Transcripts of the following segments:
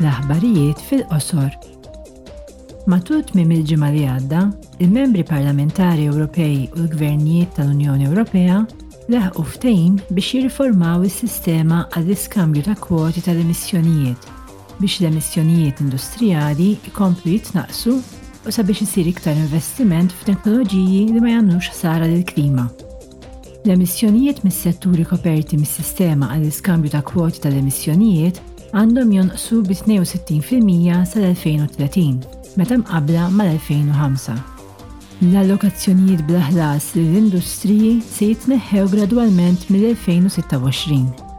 L-aħbarijiet fil-qosor. Matul tmiem il-ġimgħa li għadda, il-Membri Parlamentari Ewropej u l-Gvernijiet tal-Unjoni Ewropea laħqu ftehim biex jirriformaw is-sistema għall-iskambju ta' kwoti tal-emissjonijiet biex l-emissjonijiet industrijali jkomplu jitnaqqsu u sabiex isir iktar investiment f'teknoloġiji li ma jagħmlux ħsara lill-klima. L-emissjonijiet mis-setturi koperti mis-sistema għall-iskambju ta' kwoti tal-emissjonijiet għandhom jonqsu bi 62 fil-mija sal-2030 meta mqabbla mal-2005. L-allokazzjonijiet bla ħlas lill-industriji se jitneħħew gradwalment mill-2026.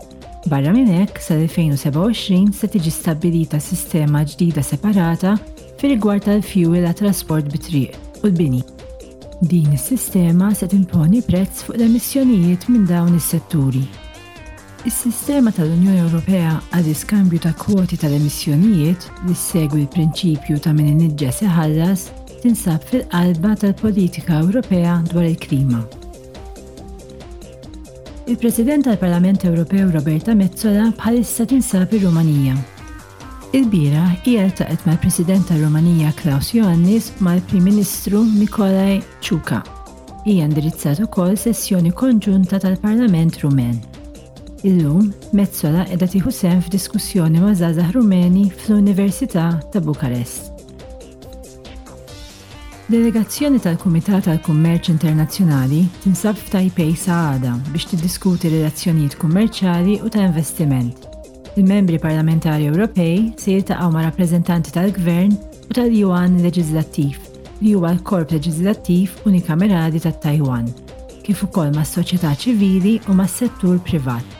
Barra minn hekk, sal-2027 se tiġi stabbilita sistema ġdida separata fir-rigward tal-fjuwil għat-trasport bit-triq u l-bini. Din is-sistema se timponi prezz fuq l-emissjonijiet minn dawn is-setturi. Is-sistema tal-Unjoni Ewropea għall-iskambju ta' kwoti tal-emissjonijiet, li ssegwi l-prinċipju ta' min iniġġes iħallas, tinsab fil-qalba tal-politika Ewropea dwar il-klima. Il-President tal-Parlament Ewropew Roberta Metsola bħalissa tinsab ir-Rumanija. Ilbieraħ hija ltaqgħet mal-President tar-Rumanija Klaus Iohannis u mal-Prim Ministru Nicolae Ciuca. Hija indirizzat ukoll sessjoni konġunta tal-Parlament Rumen. Illum, Metsola qiegħda tieħu sehem f'diskussjoni ma' żgħażagħ Rumeni fl-Università ta' Bukarest. Delegazzjoni tal-Kumitat tal-Kummerċ Internazzjonali tinsab f'Taipei sa għada biex tiddiskuti relazzjonijiet kummerċjali u ta' investiment. Il-membri parlamentari Ewropej se jiltaqgħu ma' rappreżentanti tal-Gvern u tal-Yuan Leġiżlattiv, li huwa l-korp leġiżlattiv unikamerali tat-Tajwan, kif ukoll mas-soċjetà ċivili u mas-settur privat.